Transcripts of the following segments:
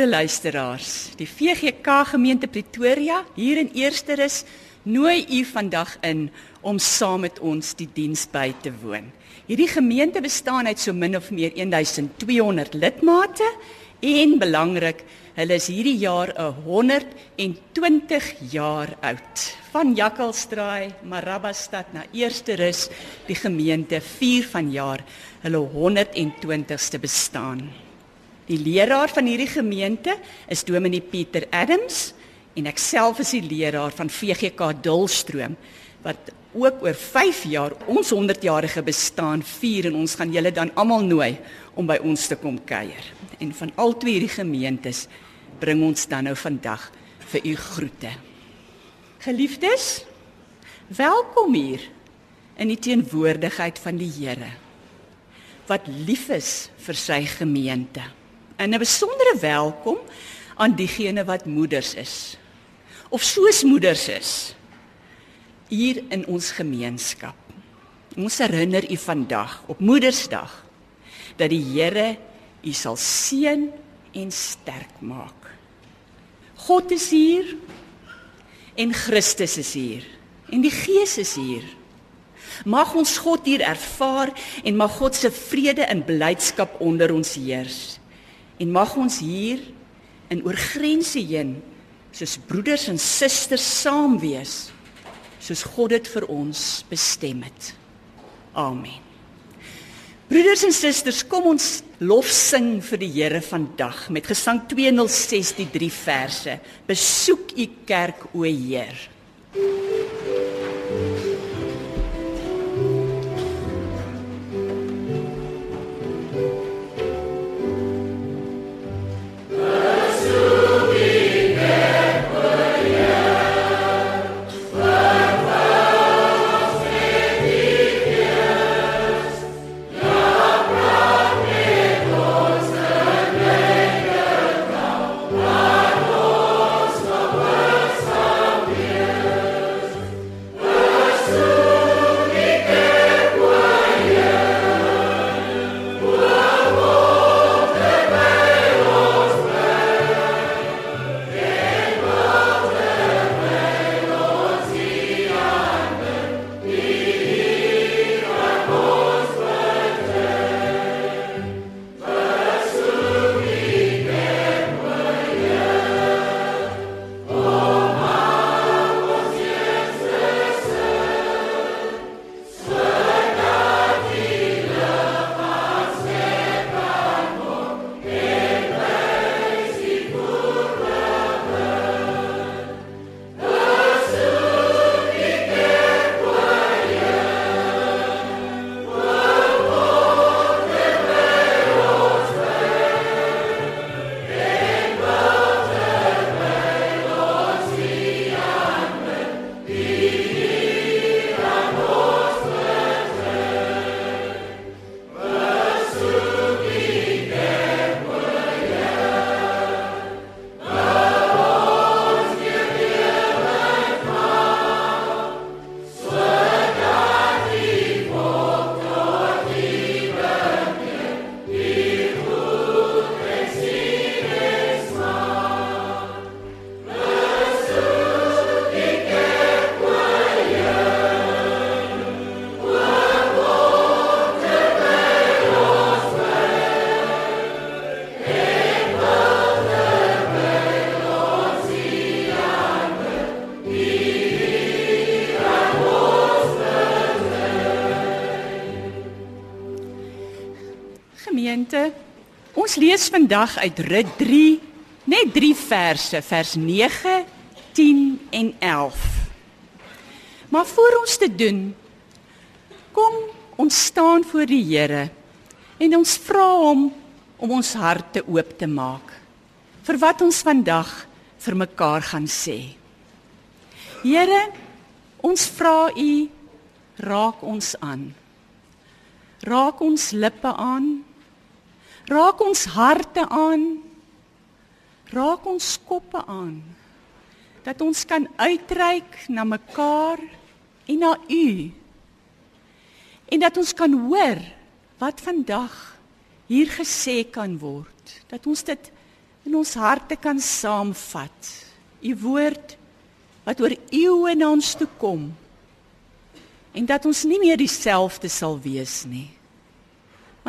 Goeiemôre luisteraars. Die VGK gemeente Pretoria hier in Eersterus nooi u vandag in om saam met ons die diens by te woon. Hierdie gemeente bestaan uit so min of meer 1200 lidmate en belangrik, hulle is hierdie jaar 120 jaar oud. Van Jakkalsdraai, Marabastad na Eersterus, die gemeente vier vanjaar hulle 120ste bestaan. Die leraar van hierdie gemeente is Dominee Pieter Adams en ek self is die leraar van VGK Dulstroom wat ook oor 5 jaar ons 100-jarige bestaan vier en ons gaan julle dan almal nooi om by ons te kom kuier. En van al twee hierdie gemeentes bring ons dan nou vandag vir u groete. Geliefdes, welkom hier in die teenwoordigheid van die Here wat lief is vir sy gemeente. En 'n besondere welkom aan diegene wat moeders is of soos moeders is hier in ons gemeenskap. Ons herinner u vandag op Moedersdag dat die Here u sal seën en sterk maak. God is hier en Christus is hier en die Gees is hier. Mag ons God hier ervaar en mag God se vrede en blydskap onder ons heers en mag ons hier in oor grense heen soos broeders en susters saam wees soos God dit vir ons bestem het. Amen. Broeders en susters, kom ons lof sing vir die Here vandag met Gesang 206 die 3 verse. Besoek u kerk o Heer. Gemeente, lees vandag uit Rut 3, net 3 verse, vers 9, 10 en 11. Maar voor ons te doen, kom ons staan voor die Here en ons vra hom om ons harte oop te maak vir wat ons vandag vir mekaar gaan sê. Here, ons vra U raak ons aan. Raak ons lippe aan Raak ons harte aan. Raak ons koppe aan. Dat ons kan uitreik na mekaar en na U. En dat ons kan hoor wat vandag hier gesê kan word. Dat ons dit in ons harte kan saamvat. U woord wat oor eeue na ons toe kom. En dat ons nie meer dieselfde sal wees nie.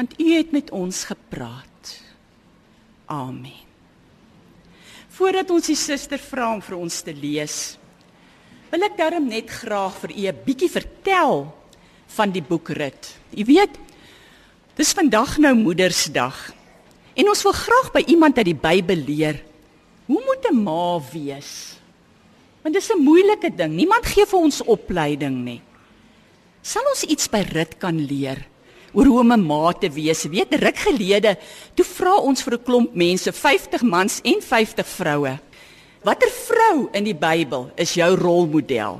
Want u het met ons gepraat. Amen. Voordat ons die suster vra om vir ons te lees, wil ek darm net graag vir u 'n bietjie vertel van die boek Rit. U weet, dis vandag nou Moedersdag. En ons wil graag by iemand uit die Bybel leer hoe moet 'n ma wees? Want dis 'n moeilike ding. Niemand gee vir ons opleiding nie. Sal ons iets by Rit kan leer oor hoe om 'n ma te wees? Weet, ruk gelede, toe vra ons vir 'n klomp mense, 50 mans en 50 vroue. Watter vrou in die Bybel is jou rolmodel?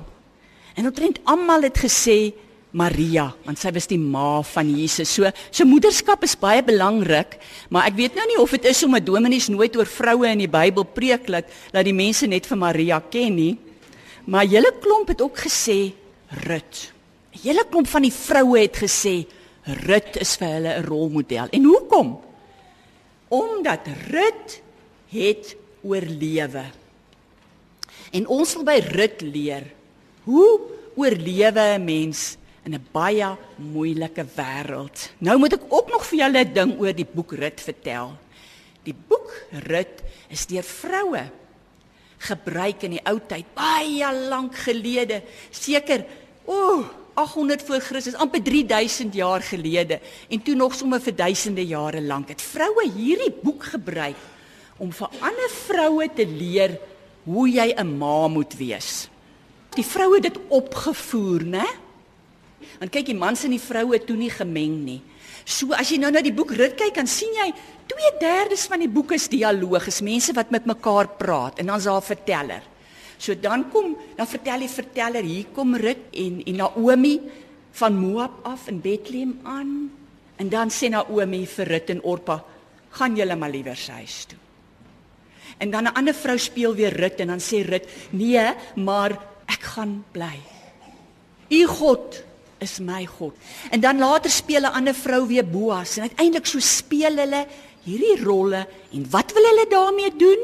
En omtrent almal het gesê Maria, want sy was die ma van Jesus. So so moederskap is baie belangrik, maar ek weet nou nie of dit is omdat dominees nooit oor vroue in die Bybel preek dat dat die mense net vir Maria ken nie. Maar hele klomp het ook gesê Rut. 'n Hele klomp van die vroue het gesê Rut is vir hulle 'n rolmodel. En hoekom? Omdat Rut het oorlewe. En ons wil by Rut leer hoe oorlewe 'n mens in 'n baie moeilike wêreld. Nou moet ek ook nog vir julle 'n ding oor die boek Rut vertel. Die boek Rut is deur vroue gebruik in die ou tyd, baie lank gelede, seker o, 800 voor Christus, amper 3000 jaar gelede en toe nog sommer vir duisende jare lank het vroue hierdie boek gebruik om vir ander vroue te leer hoe jy 'n ma moet wees. Die vroue het dit opgevoer, né? Want kyk, die mans en die vroue toe nie gemeng nie. So as jy nou na die boek Rut kyk, dan sien jy 2/3 van die boek is dialoog, is mense wat met mekaar praat en dan's daar 'n verteller. So dan kom, dan vertel die verteller, hier kom Rut en en Naomi van Moab af in Bethlehem aan. En dan sê Naomi vir Rut en Orpa, gaan julle maar liewer huis toe. En dan 'n ander vrou speel weer Rut en dan sê Rut, nee, maar ek gaan bly. U God is my God. En dan later speel 'n ander vrou weer Boas en uiteindelik so speel hulle hierdie rolle en wat wil hulle daarmee doen?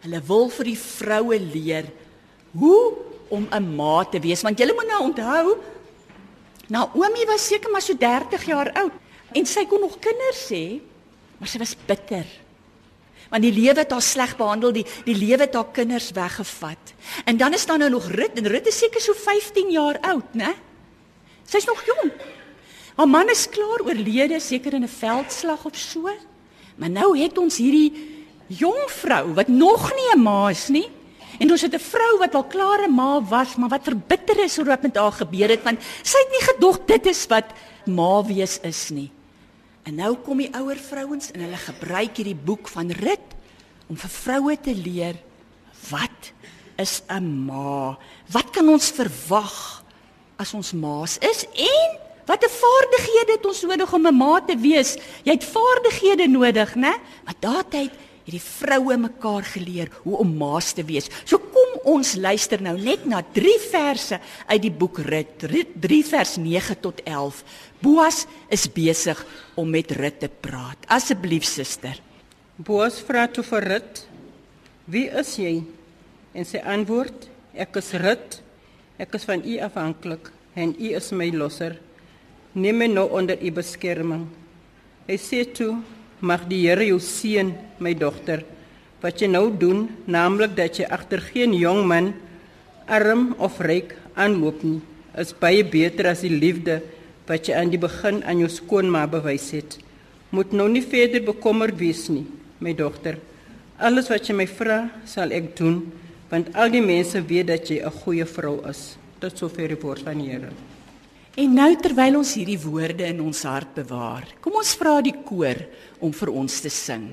Hulle wil vir die vroue leer hoe om 'n ma te wees want julle moet nou onthou Naomi was seker maar so 30 jaar oud en sy kon nog kinders hê maar sy was bitter want die lewe het haar sleg behandel die die lewe het haar kinders weggevat en dan is daar nou nog Rut en Rut is seker so 15 jaar oud né Sy's nog jong. Haar man is klaar oorlede, seker in 'n veldslag of so. Maar nou het ons hierdie jong vrou wat nog nie 'n ma is nie. En ons het 'n vrou wat al klaar 'n ma was, maar wat verbitter is oor wat met haar gebeur het want sy het nie gedog dit is wat ma wees is nie. En nou kom die ouer vrouens en hulle gebruik hierdie boek van Rut om vir vroue te leer wat is 'n ma? Wat kan ons verwag? as ons maas is en watter vaardighede het ons nodig om 'n ma te wees? Jy het vaardighede nodig, né? Maar daardie het die vroue mekaar geleer hoe om maas te wees. So kom ons luister nou net na 3 verse uit die boek Rut, 3 vers 9 tot 11. Boas is besig om met Rut te praat. Asseblief suster. Boas vra toe vir Rut: "Wie is jy?" En sy antwoord: "Ek is Rut." Ek is van U afhanklik en U is my losser. Neem my nou onder U beskerming. Hy sê toe: Mag die Here jou seën, my dogter. Wat jy nou doen, naamlik dat jy agter geen jong man arm of ryk aanloop nie, is baie beter as die liefde wat jy aan die begin aan jou skoonma bewys het. Moet nou nie verder bekommerd wees nie, my dogter. Alles wat jy my vra, sal ek doen want al die mense weet dat jy 'n goeie vrou is. Tot sover die woord van die Here. En nou terwyl ons hierdie woorde in ons hart bewaar, kom ons vra die koor om vir ons te sing.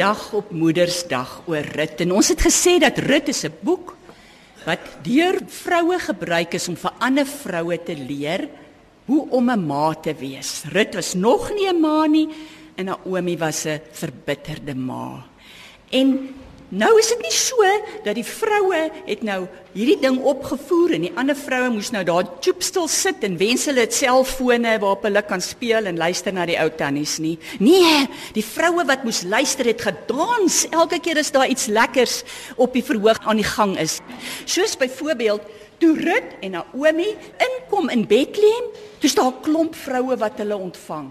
Vandag op Moedersdag oor Rut en ons het gesê dat Rut is 'n boek wat deur vroue gebruik is om vir ander vroue te leer hoe om 'n ma te wees. Rut was nog nie 'n ma nie en Naomi was 'n verbitterde ma. En Nou is dit nie so dat die vroue het nou hierdie ding opgevoer en die ander vroue moes nou daar choopstil sit en wens hulle het selfone waarop hulle kan speel en luister na die ou tannies nie. Nee, die vroue wat moes luister het gedans elke keer as daar iets lekkers op die verhoog aan die gang is. Soos byvoorbeeld toe Rut en Naomi inkom in Bethlehem, toe staan 'n klomp vroue wat hulle ontvang.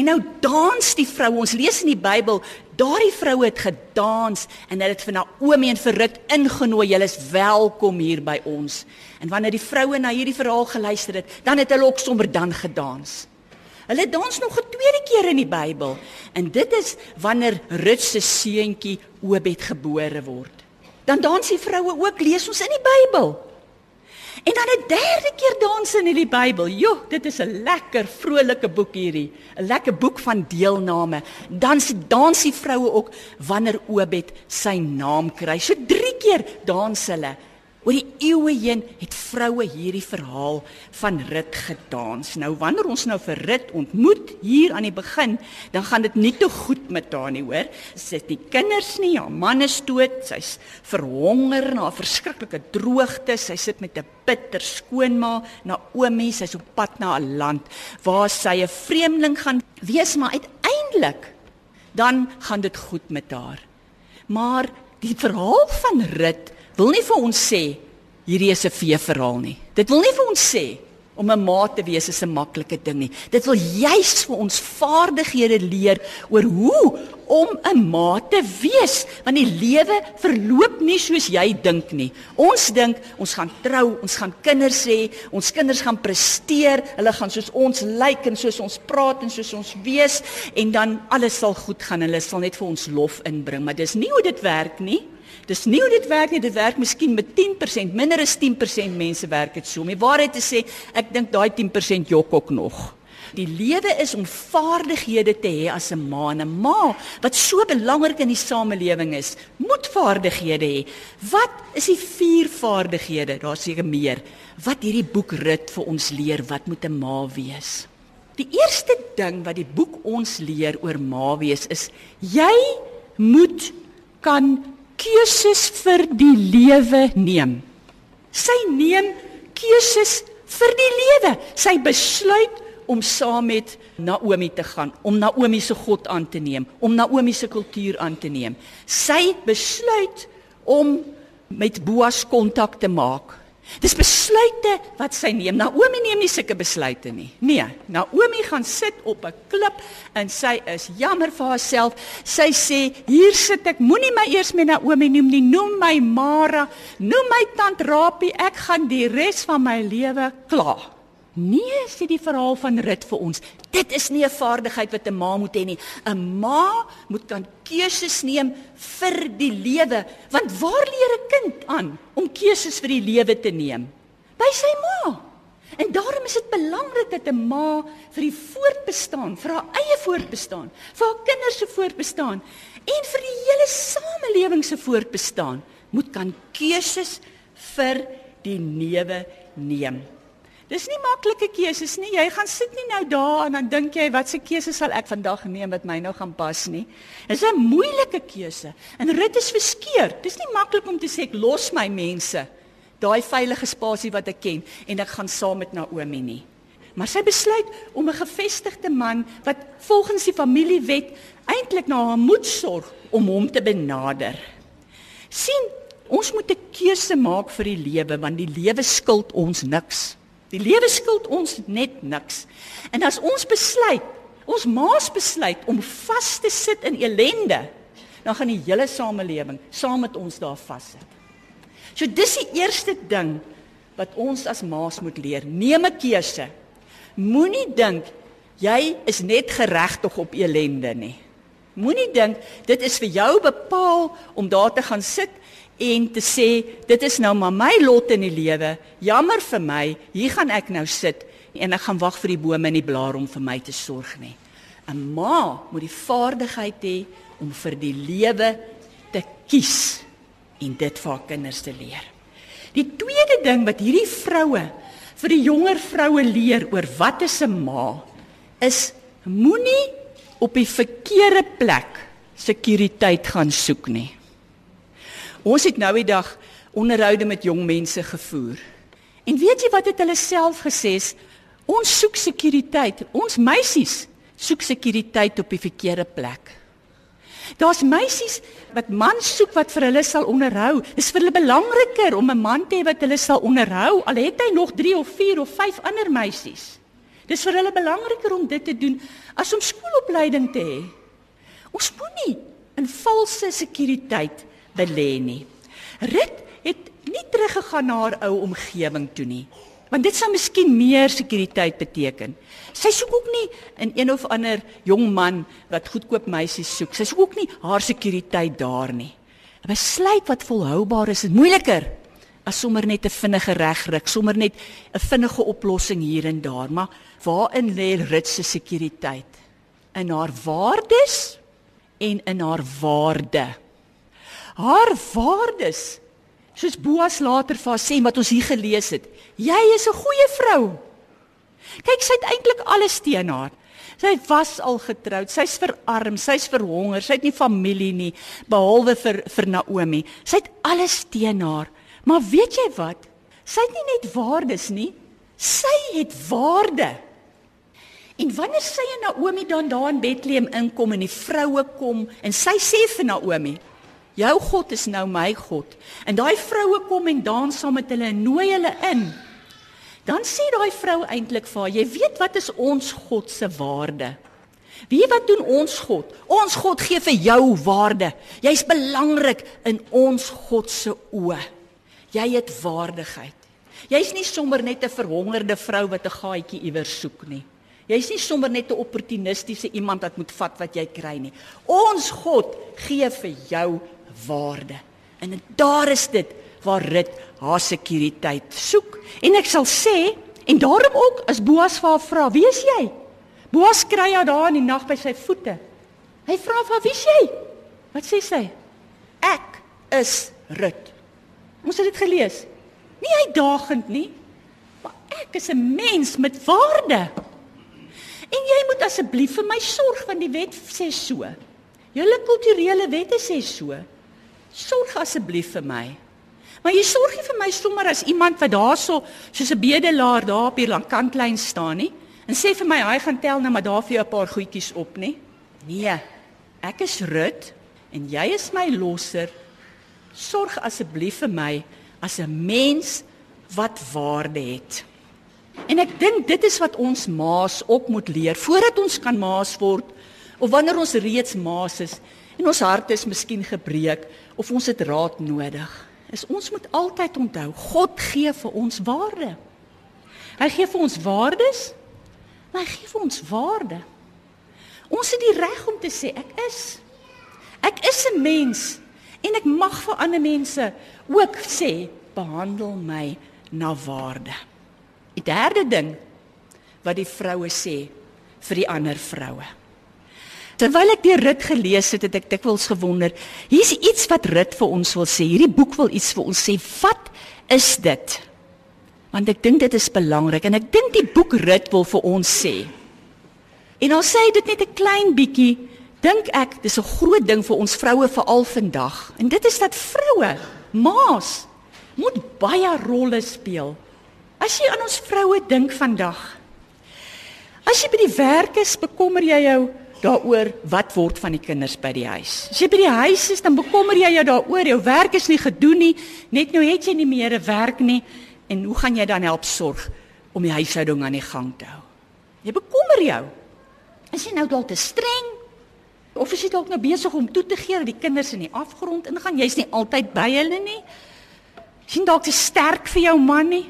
En nou dans die vrou. Ons lees in die Bybel, daardie vroue het gedans en hulle het vir Naomi en vir Rut ingenooi. Julle is welkom hier by ons. En wanneer die vroue na hierdie verhaal geluister het, dan het hulle ook sommer dan gedans. Hulle dans nog 'n tweede keer in die Bybel. En dit is wanneer Rut se seuntjie Obed gebore word. Dan dans die vroue ook, lees ons in die Bybel. En dan 'n derde keer dans in die Bybel. Jo, dit is 'n lekker vrolike boek hierdie. 'n Lekker boek van deelname. Dan se dansie vroue ook wanneer Obed sy naam kry. So 3 keer dans hulle. Oor die eeue heen het vroue hierdie verhaal van Rut gedans. Nou wanneer ons nou vir Rut ontmoet hier aan die begin, dan gaan dit nie te goed met haar nie, hoor. Sy het nie kinders nie, haar man is dood, sy's verhonger na 'n verskriklike droogte, sy sit met 'n bitter skoonma, Naomi, sy's op pad na 'n land waar sy 'n vreemdeling gaan wees, maar uiteindelik dan gaan dit goed met haar. Maar die verhaal van Rut wil nie vir ons sê hierdie is 'n vee verhaal nie. Dit wil nie vir ons sê om 'n ma te wees is 'n maklike ding nie. Dit wil juis vir ons vaardighede leer oor hoe om 'n ma te wees, want die lewe verloop nie soos jy dink nie. Ons dink ons gaan trou, ons gaan kinders hê, ons kinders gaan presteer, hulle gaan soos ons lyk en soos ons praat en soos ons wees en dan alles sal goed gaan. Hulle sal net vir ons lof inbring, maar dis nie hoe dit werk nie. Dis nie hoe dit werk nie, dit werk miskien met 10%, minder as 10% mense werk dit so. Om die waarheid te sê, ek dink daai 10% jok ook nog. Die lewe is om vaardighede te hê as 'n ma en 'n ma wat so belangrik in die samelewing is, moet vaardighede hê. Wat is die vier vaardighede? Daar's seker meer. Wat hierdie boek rit vir ons leer wat moet 'n ma wees? Die eerste ding wat die boek ons leer oor ma wees is jy moet kan keuses vir die lewe neem. Sy neem keuses vir die lewe. Sy besluit om saam met Naomi te gaan, om Naomi se God aan te neem, om Naomi se kultuur aan te neem. Sy besluit om met Boas kontak te maak. Dis besluite wat sy neem. Naomi neem nie sulke besluite nie. Nee, Naomi gaan sit op 'n klip en sy is jammer vir haarself. Sy sê: "Hier sit ek. Moenie my eers met Naomi noem nie. Noem my Mara. Noem my tant Rapie. Ek gaan die res van my lewe kla." Nee, sê die verhaal van Rut vir ons. Dit is nie 'n vaardigheid wat 'n ma moet hê nie. 'n Ma moet kan keuses neem vir die lewe, want waar leer 'n kind aan om keuses vir die lewe te neem? By sy ma. En daarom is dit belangrik dat 'n ma vir die voortbestaan, vir haar eie voortbestaan, vir haar kinders se voortbestaan en vir die hele samelewing se voortbestaan moet kan keuses vir die lewe neem. Dis nie maklike keuses nie. Jy gaan sit nie nou daar en dan dink jy watse keuse sal ek vandag neem wat my nou gaan pas nie. Dis 'n moeilike keuse. En Rut is verskeurd. Dis nie maklik om te sê ek los my mense, daai veilige spasie wat ek ken en ek gaan saam met Naomi nie. Maar sy besluit om 'n gevestigde man wat volgens die familiewet eintlik na haar moet sorg om hom te benader. sien, ons moet 'n keuse maak vir die lewe want die lewe skuld ons niks. Die lewe skuld ons net niks. En as ons besluit, ons maas besluit om vas te sit in ellende, dan gaan die hele samelewing saam met ons daar vassit. So dis die eerste ding wat ons as maas moet leer. Neem 'n keuse. Moenie dink jy is net geregtig op ellende nie. Moenie dink dit is vir jou bepaal om daar te gaan sit en te sê dit is nou maar my lot in die lewe. Jammer vir my, hier gaan ek nou sit en ek gaan wag vir die bome en die blare om vir my te sorg nie. 'n Ma moet die vaardigheid hê om vir die lewe te kies en dit vir haar kinders te leer. Die tweede ding wat hierdie vroue vir die jonger vroue leer oor wat is 'n ma is moenie op die verkeerde plek sekuriteit gaan soek nie. Ons het nou die dag onderhoude met jong mense gevoer. En weet jy wat het hulle self gesê? Ons soek sekuriteit. Ons meisies soek sekuriteit op die verkeerde plek. Daar's meisies wat mans soek wat vir hulle sal onderhou. Dis vir hulle belangriker om 'n man te hê wat hulle sal onderhou al het hy nog 3 of 4 of 5 ander meisies. Dis vir hulle belangriker om dit te doen as om skoolopleiding te hê. Ons moenie in valse sekuriteit belê nie. Rit het nie teruggegaan na haar ou omgewing toe nie. Want dit sou miskien meer sekuriteit beteken. Sy soek ook nie in een of ander jong man wat goedkoop meisies soek. Sy soek ook nie haar sekuriteit daar nie. 'n Besluit wat volhoubaar is, is moeiliker as sommer net 'n vinnige regryk, sommer net 'n vinnige oplossing hier en daar, maar waarin lê Rit se sekuriteit? In haar waardes en in haar waarde. Haar waardes Soos Boas later vir haar sê wat ons hier gelees het. Jy is 'n goeie vrou. Kyk, sy het eintlik alles teen haar. Sy was al getroud. Sy's verarm, sy's verhonger, sy het nie familie nie behalwe vir vir Naomi. Sy het alles teen haar. Maar weet jy wat? Sy het nie net waardes nie. Sy het waarde. En wanneer sy en Naomi dan daar in Bethlehem inkom en die vroue kom en sy sê vir Naomi, Jou God is nou my God. En daai vroue kom en dans saam met hulle en nooi hulle in. Dan sê daai vrou eintlik vir haar, jy weet wat is ons God se waarde? Wie wat doen ons God? Ons God gee vir jou waarde. Jy's belangrik in ons God se oë. Jy het waardigheid. Jy's nie sommer net 'n verhongerde vrou wat 'n gaatjie iewers soek nie. Jy's nie sommer net 'n opportunistiese iemand wat moet vat wat jy kry nie. Ons God gee vir jou waarde. En daar is dit waar Rut haar sekuriteit soek. En ek sal sê en daarom ook as Boas vir haar vra, "Wie is jy?" Boas kry haar daar in die nag by sy voete. Hy vra vir haar, "Wie is jy?" Wat sê sy? "Ek is Rut." Moes jy dit gelees? Nie uitdagend nie, maar ek is 'n mens met waarde. En jy moet asseblief vir my sorg want die wet sê so. Julle kulturele wette sê so. Sorg asseblief vir my. Maar jy sorg nie vir my sommer as iemand wat daarso soos 'n bedelaar daar op hier lank kantlyn staan nie en sê vir my hy gaan tel nou maar daar vir jou 'n paar goedjies op nie. Nee. Ek is Rut en jy is my losser. Sorg asseblief vir my as 'n mens wat waarde het. En ek dink dit is wat ons maas op moet leer voordat ons kan maas word of wanneer ons reeds maas is en ons hart is miskien gebreek of ons het raad nodig. Is ons moet altyd onthou, God gee vir ons waarde. Hy gee vir ons waardes. Maar hy gee vir ons waarde. Ons het die reg om te sê ek is. Ek is 'n mens en ek mag vir ander mense ook sê behandel my na waarde. Die derde ding wat die vroue sê vir die ander vroue. Terwyl ek die rit gelees het, het ek dikwels gewonder, hier's iets wat rit vir ons wil sê. Hierdie boek wil iets vir ons sê. Wat is dit? Want ek dink dit is belangrik en ek dink die boek rit wil vir ons sê. En al sê dit net 'n klein bietjie, dink ek dis 'n groot ding vir ons vroue veral vandag. En dit is dat vroue, ma's, moet baie rolle speel. As jy aan ons vroue dink vandag. As jy by die werk is, bekommer jy jou daaroor wat word van die kinders by die huis. As jy by die huis is, dan bekommer jy jou daaroor, jou werk is nie gedoen nie, net nou het jy nie meer 'n werk nie en hoe gaan jy dan help sorg om die huishouding aan die gang te hou? Jy bekommer jou. Is jy nou dalk te streng? Of is jy dalk nou besig om toe te gee dat die kinders in die afgrond ingaan? Jy's nie altyd by hulle nie. Sien dalk te sterk vir jou man nie?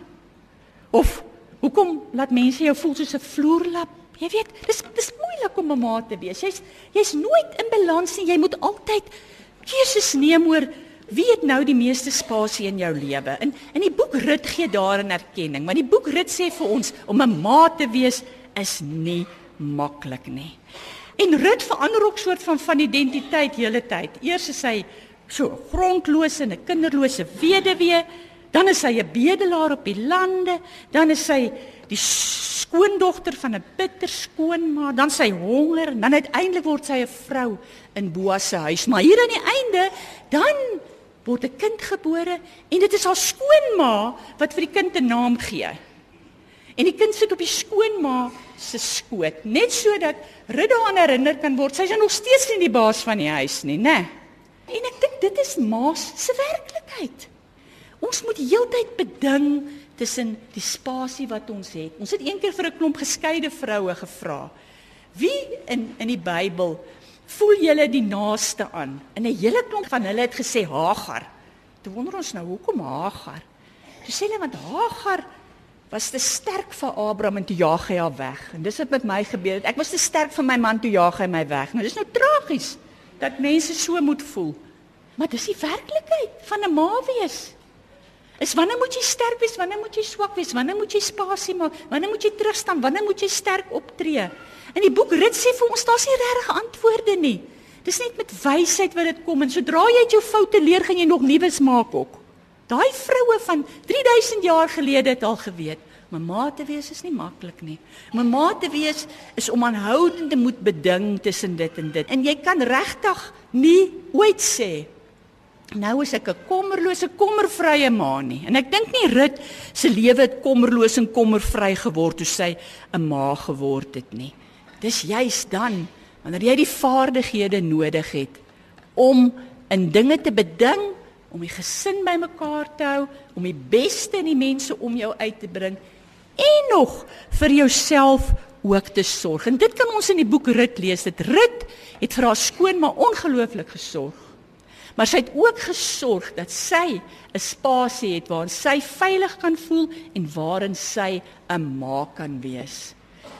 Of hoekom laat mense jou voel soos 'n vloerlap? Jy weet, dis dis moeilik om 'n ma te wees. Jy's jy's nooit in balans nie. Jy moet altyd keuses neem oor wie het nou die meeste spasie in jou lewe. In in die boek Rut gee daar 'n erkenning, maar die boek Rut sê vir ons om 'n ma te wees is nie maklik nie. En Rut verander ook soort van van identiteit hele tyd. Eers is hy so grondlose en 'n kinderlose weduwee, dan is hy 'n bedelaar op die lande, dan is hy die skoondogter van 'n bitter skoonma, dan sy honger en dan uiteindelik word sy 'n vrou in Boas se huis. Maar hier aan die einde, dan word 'n kind gebore en dit is haar skoonma wat vir die kind 'n naam gee. En die kind sit op die skoonma se skoot, net sodat Rut daaraan herinner kan word sy is nog steeds nie die baas van die huis nie, né? En ek dink dit is ma se werklikheid. Ons moet heeltyd beding tussen die spasie wat ons het. Ons het eendag vir 'n klomp geskeide vroue gevra. Wie in in die Bybel voel julle die naaste aan? En 'n hele klomp van hulle het gesê Hagar. Toe wonder ons nou hoekom Hagar? Toe sê hulle want Hagar was te sterk vir Abraham en toe jaag hy haar weg. En dis wat met my gebeur het. Ek was te sterk vir my man toe jaag hy my weg. Nou dis nou tragies dat mense so moet voel. Maar dis die werklikheid van 'n ma wees. Is wanneer moet jy sterk wees? Wanneer moet jy swak wees? Wanneer moet jy spasie maak? Wanneer moet jy terugstaan? Wanneer moet jy sterk optree? In die boek Rit sê vir ons daar's nie regtig antwoorde nie. Dis net met wysheid wat dit kom en sodra jy uit jou foute leer, gaan jy nog nuus maak ook. Daai vroue van 3000 jaar gelede het al geweet, my ma te wees is nie maklik nie. My ma te wees is om aanhoudende moet beding tussen dit en dit. En jy kan regtig nie ooit sê nou is ek 'n kommerlose, kommervrye ma nie. En ek dink nie Rut se lewe het kommerloos en kommervry geword toe sy 'n ma geword het nie. Dis juis dan wanneer jy die vaardighede nodig het om in dinge te beding, om die gesin bymekaar te hou, om die beste in die mense om jou uit te bring en nog vir jouself ook te sorg. En dit kan ons in die boek Rut lees. Dit Rut het vir haar skoon maar ongelooflik gesorg. Maar sy het ook gesorg dat sy 'n spasie het waarin sy veilig kan voel en waarin sy 'n ma kan wees.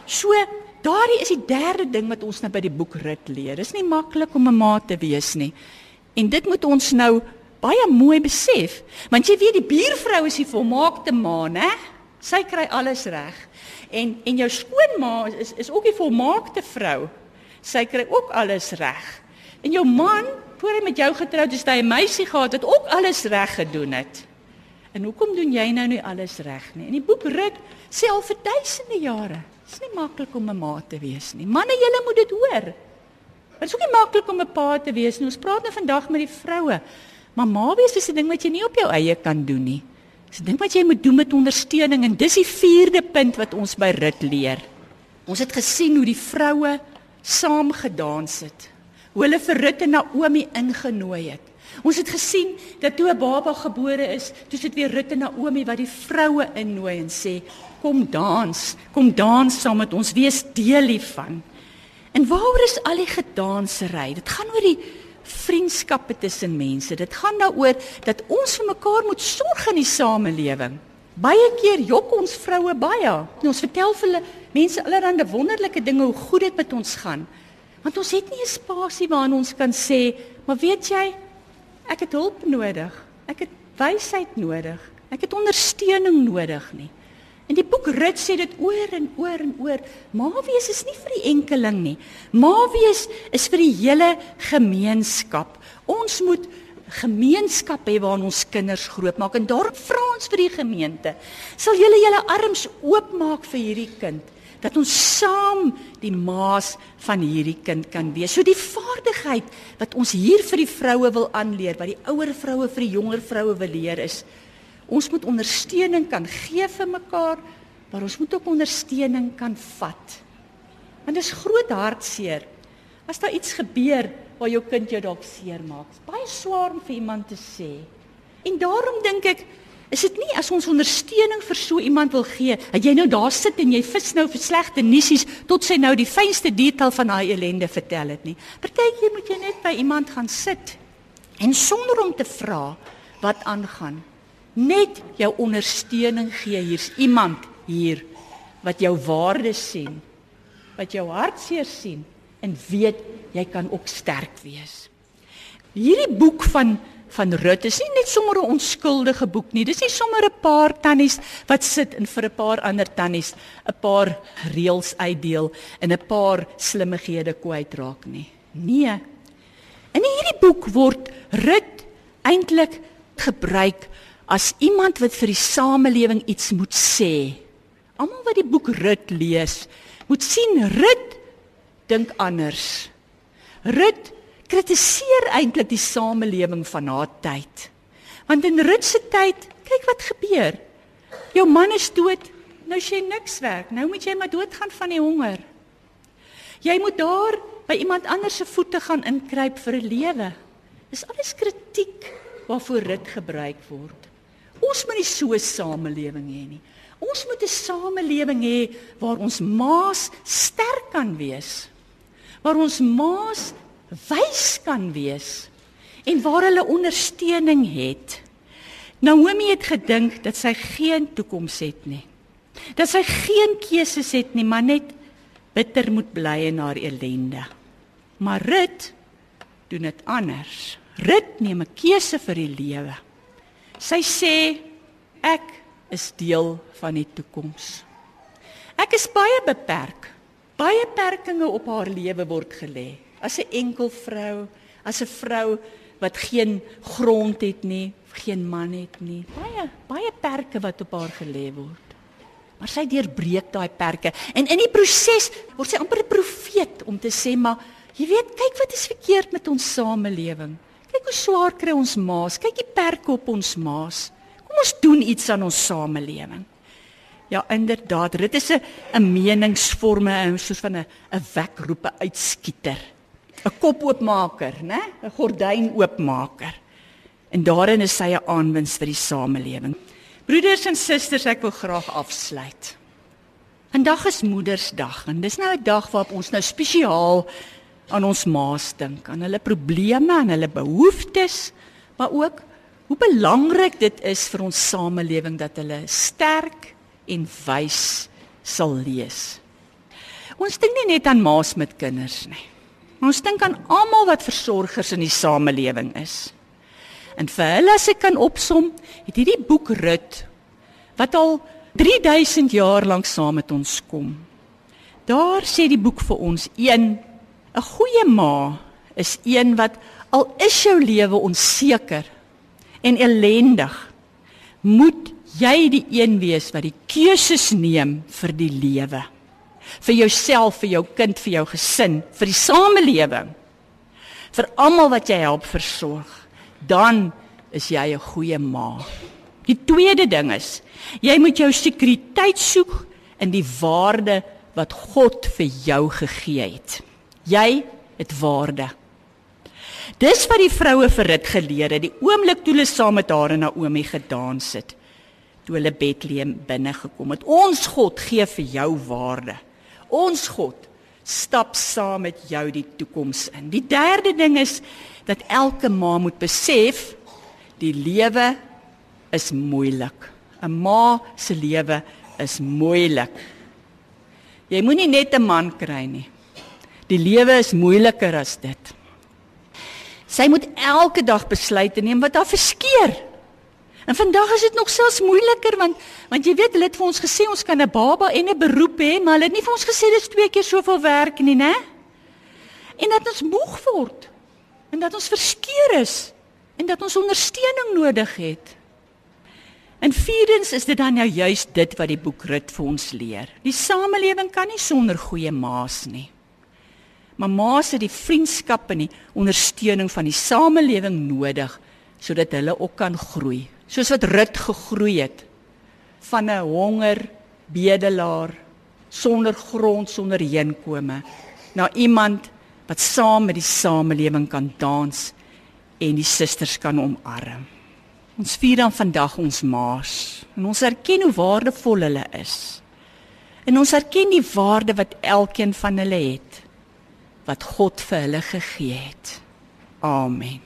So Daardie is die derde ding wat ons nou by die boek Rut leer. Dis nie maklik om 'n ma te wees nie. En dit moet ons nou baie mooi besef, want jy weet die buurvrou is die volmaakte ma, né? Sy kry alles reg. En en jou skoonma is is ook die volmaakte vrou. Sy kry ook alles reg. En jou man, voor hy met jou getroud is, het hy 'n meisie gehad wat ook alles reg gedoen het. En hoekom doen jy nou nie alles reg nie? In die boek Rut sê al vir duisende jare Dit is nie maklik om 'n ma te wees nie. Manne, julle moet dit hoor. Dit is ook nie maklik om 'n pa te wees nie. Ons praat nou vandag met die vroue. Maar ma wees is 'n ding wat jy nie op jou eie kan doen nie. Dis 'n ding wat jy moet doen met ondersteuning en dis die vierde punt wat ons by Rut leer. Ons het gesien hoe die vroue saam gedans het. Hoe hulle vir Rut en Naomi ingenooi het. Ons het gesien dat toe 'n baba gebore is, toe sit weer Rut en Naomi wat die vroue innooi en sê, "Kom dans, kom dans saam met ons, wees deel hiervan." En waaroor is al die gedansery? Dit gaan oor die vriendskappe tussen mense. Dit gaan daaroor dat ons vir mekaar moet sorg in die samelewing. Baie keer jok ons vroue baie. Ons vertel vir hulle mense allerlei wonderlike dinge hoe goed dit met ons gaan. Want ons het nie 'n spasie waarin ons kan sê, "Maar weet jy, Ek het hulp nodig. Ek het wysheid nodig. Ek het ondersteuning nodig nie. En die boek Rut sê dit oor en oor en oor. Maawees is nie vir die enkeling nie. Maawees is vir die hele gemeenskap. Ons moet gemeenskap hê waarin ons kinders grootmaak en daarom vra ons vir die gemeente. Sal julle julle arms oopmaak vir hierdie kind? Dat ons saam die maas van hierdie kind kan wees. So die vaardigheid wat ons hier vir die vroue wil aanleer, wat die ouer vroue vir die jonger vroue wil leer is ons moet ondersteuning kan gee vir mekaar, maar ons moet ook ondersteuning kan vat. Want dit is groot hartseer as daar iets gebeur waar jou kind jou dalk seermaak. Baie swaar om vir iemand te sê. En daarom dink ek Is dit nie as ons ondersteuning vir so iemand wil gee, dat jy nou daar sit en jy vis nou vir slegte nuusies tot sy nou die fynste detail van haar ellende vertel het nie. Partykeer moet jy net by iemand gaan sit en sonder om te vra wat aangaan, net jou ondersteuning gee. Hier's iemand hier wat jou waarde sien, wat jou hartseer sien en weet jy kan ook sterk wees. Hierdie boek van van Rut is nie net sommer 'n onskuldige boek nie. Dis nie sommer 'n paar tannies wat sit en vir 'n paar ander tannies 'n paar reëls uitdeel en 'n paar slimmighede kwytraak nie. Nee. In hierdie boek word Rut eintlik gebruik as iemand wat vir die samelewing iets moet sê. Almal wat die boek Rut lees, moet sien Rut dink anders. Rut kritiseer eintlik die samelewing van haar tyd. Want in Rut se tyd, kyk wat gebeur. Jou man is dood, nou sê jy niks werk. Nou moet jy maar doodgaan van die honger. Jy moet daar by iemand anders se voete gaan inkruip vir 'n lewe. Dis alles kritiek waarvoor Rut gebruik word. Ons moet nie so 'n samelewing hê nie. Ons moet 'n samelewing hê waar ons maas sterk kan wees. Waar ons maas wys kan wees en waar hulle ondersteuning het. Naomi het gedink dat sy geen toekoms het nie. Dat sy geen keuses het nie, maar net bitter moet bly in haar ellende. Maar Rut doen dit anders. Rut neem 'n keuse vir die lewe. Sy sê ek is deel van die toekoms. Ek is baie beperk. Baie perkinge op haar lewe word gelê as 'n enkel vrou, as 'n vrou wat geen grond het nie, geen man het nie. Baie baie perke wat op haar gelê word. Maar sy deurbreek daai perke en in die proses word sy amper 'n profeet om te sê maar jy weet kyk wat is verkeerd met ons samelewing. Kyk hoe swaar kry ons maas. Kyk die perke op ons maas. Kom ons doen iets aan ons samelewing. Ja, inderdaad, dit is 'n meningsvorme, soos van 'n 'n wekroepe uitskieter. 'n kop oopmaker, né? 'n gordyn oopmaker. En daarin is sy 'n aanwins vir die samelewing. Broeders en susters, ek wil graag afsluit. Vandag is Moedersdag en dis nou 'n dag waarop ons nou spesiaal aan ons ma's dink, aan hulle probleme en hulle behoeftes, maar ook hoe belangrik dit is vir ons samelewing dat hulle sterk en wys sal lees. Ons dink nie net aan ma's met kinders nie. Ons dink aan almal wat versorgers in die samelewing is. En vir hulle as ek kan opsom, het hierdie boek Rut wat al 3000 jaar lank saam met ons kom. Daar sê die boek vir ons een 'n goeie ma is een wat al is jou lewe onseker en ellendig, moet jy die een wees wat die keuses neem vir die lewe vir jouself, vir jou kind, vir jou gesin, vir die samelewing. Vir almal wat jy help versorg, dan is jy 'n goeie ma. Die tweede ding is, jy moet jou sekuriteit soek in die waarde wat God vir jou gegee het. Jy het waarde. Dis wat die vroue vir dit geleer het, die oomblik toe hulle saam met haar en Naomi gedans het, toe hulle Bethlehem binne gekom het. Ons God gee vir jou waarde. Ons God stap saam met jou die toekoms in. Die derde ding is dat elke ma moet besef die lewe is moeilik. 'n Ma se lewe is moeilik. Jy moenie net 'n man kry nie. Die lewe is moeiliker as dit. Sy moet elke dag besluite neem wat haar verskeer. En vandag is dit nog selfs moeiliker want want jy weet hulle het vir ons gesê ons kan 'n baba en 'n beroep hê, maar hulle het nie vir ons gesê dis twee keer soveel werk nie, né? En dat ons moeg word. En dat ons verskeer is en dat ons ondersteuning nodig het. En vierdens is dit dan nou juist dit wat die boek Rut vir ons leer. Die samelewing kan nie sonder goeie maas nie. Maar maas het die vriendskap en die ondersteuning van die samelewing nodig sodat hulle ook kan groei soos wat Rut gegroei het van 'n honger bedelaar sonder grond sonder heenkome na iemand wat saam met die samelewing kan dans en die susters kan omarm. Ons vier dan vandag ons maas en ons erken hoe waardevol hulle is. En ons erken die waarde wat elkeen van hulle het wat God vir hulle gegee het. Amen.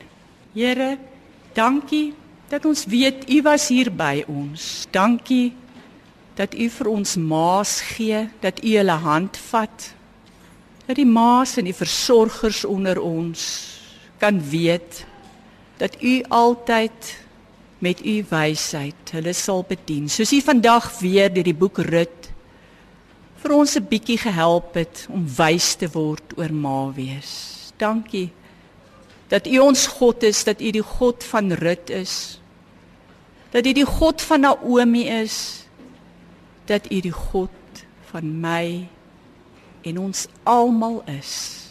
Here, dankie dat ons weet u was hier by ons. Dankie dat u vir ons maas gee, dat u hulle hand vat. Dat die maas en die versorgers onder ons kan weet dat u altyd met u wysheid hulle sal bedien. Soos u vandag weer deur die boek Rut vir ons 'n bietjie gehelp het om wys te word oor ma wees. Dankie dat u ons God is, dat u die God van Rut is. Dat u die God van Naomi is. Dat u die God van my en ons almal is.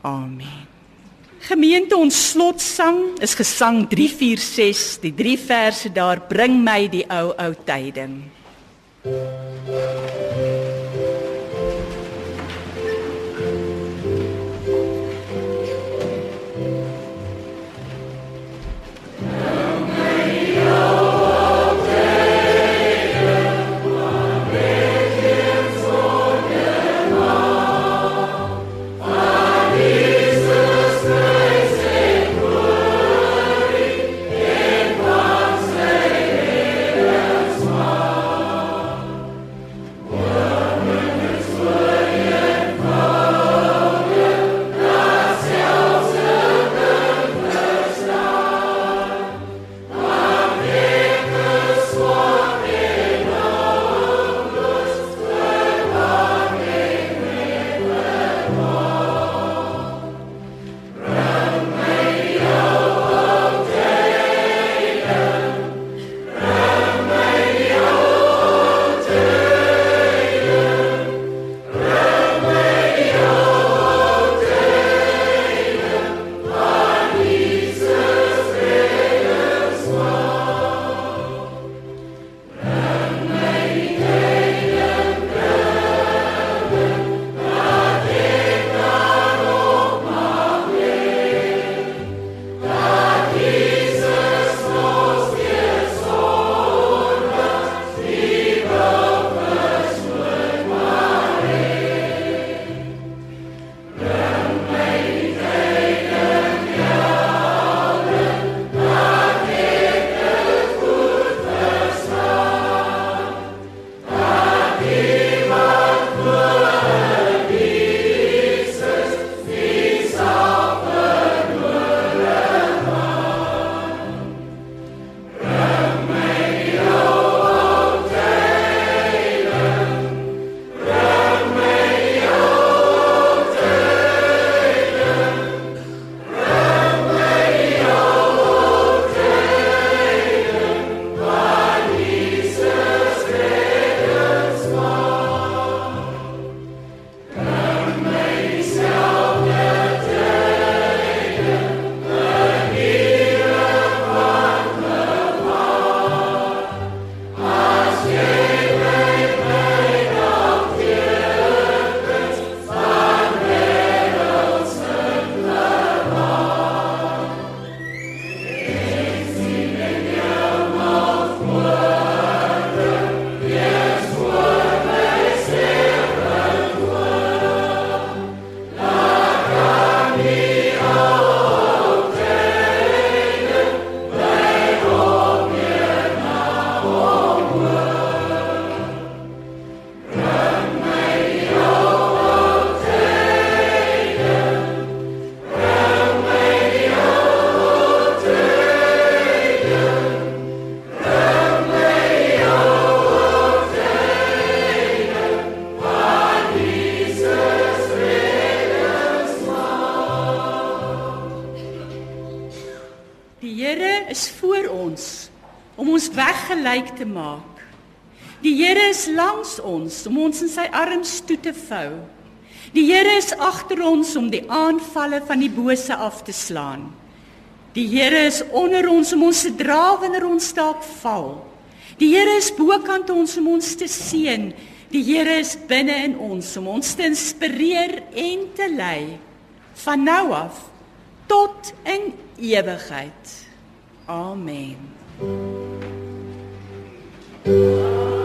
Amen. Gemeente ons slotsang is gesang 346 die drie verse daar bring my die ou ou tyding. Gelyk te maak. Die Here is langs ons om ons in sy arms toe te vou. Die Here is agter ons om die aanvalle van die bose af te slaan. Die Here is onder ons om ons te dra wanneer ons dalk val. Die Here is bokant ons om ons te seën. Die Here is binne in ons om ons te inspireer en te lei van nou af tot in ewigheid. Amen. Música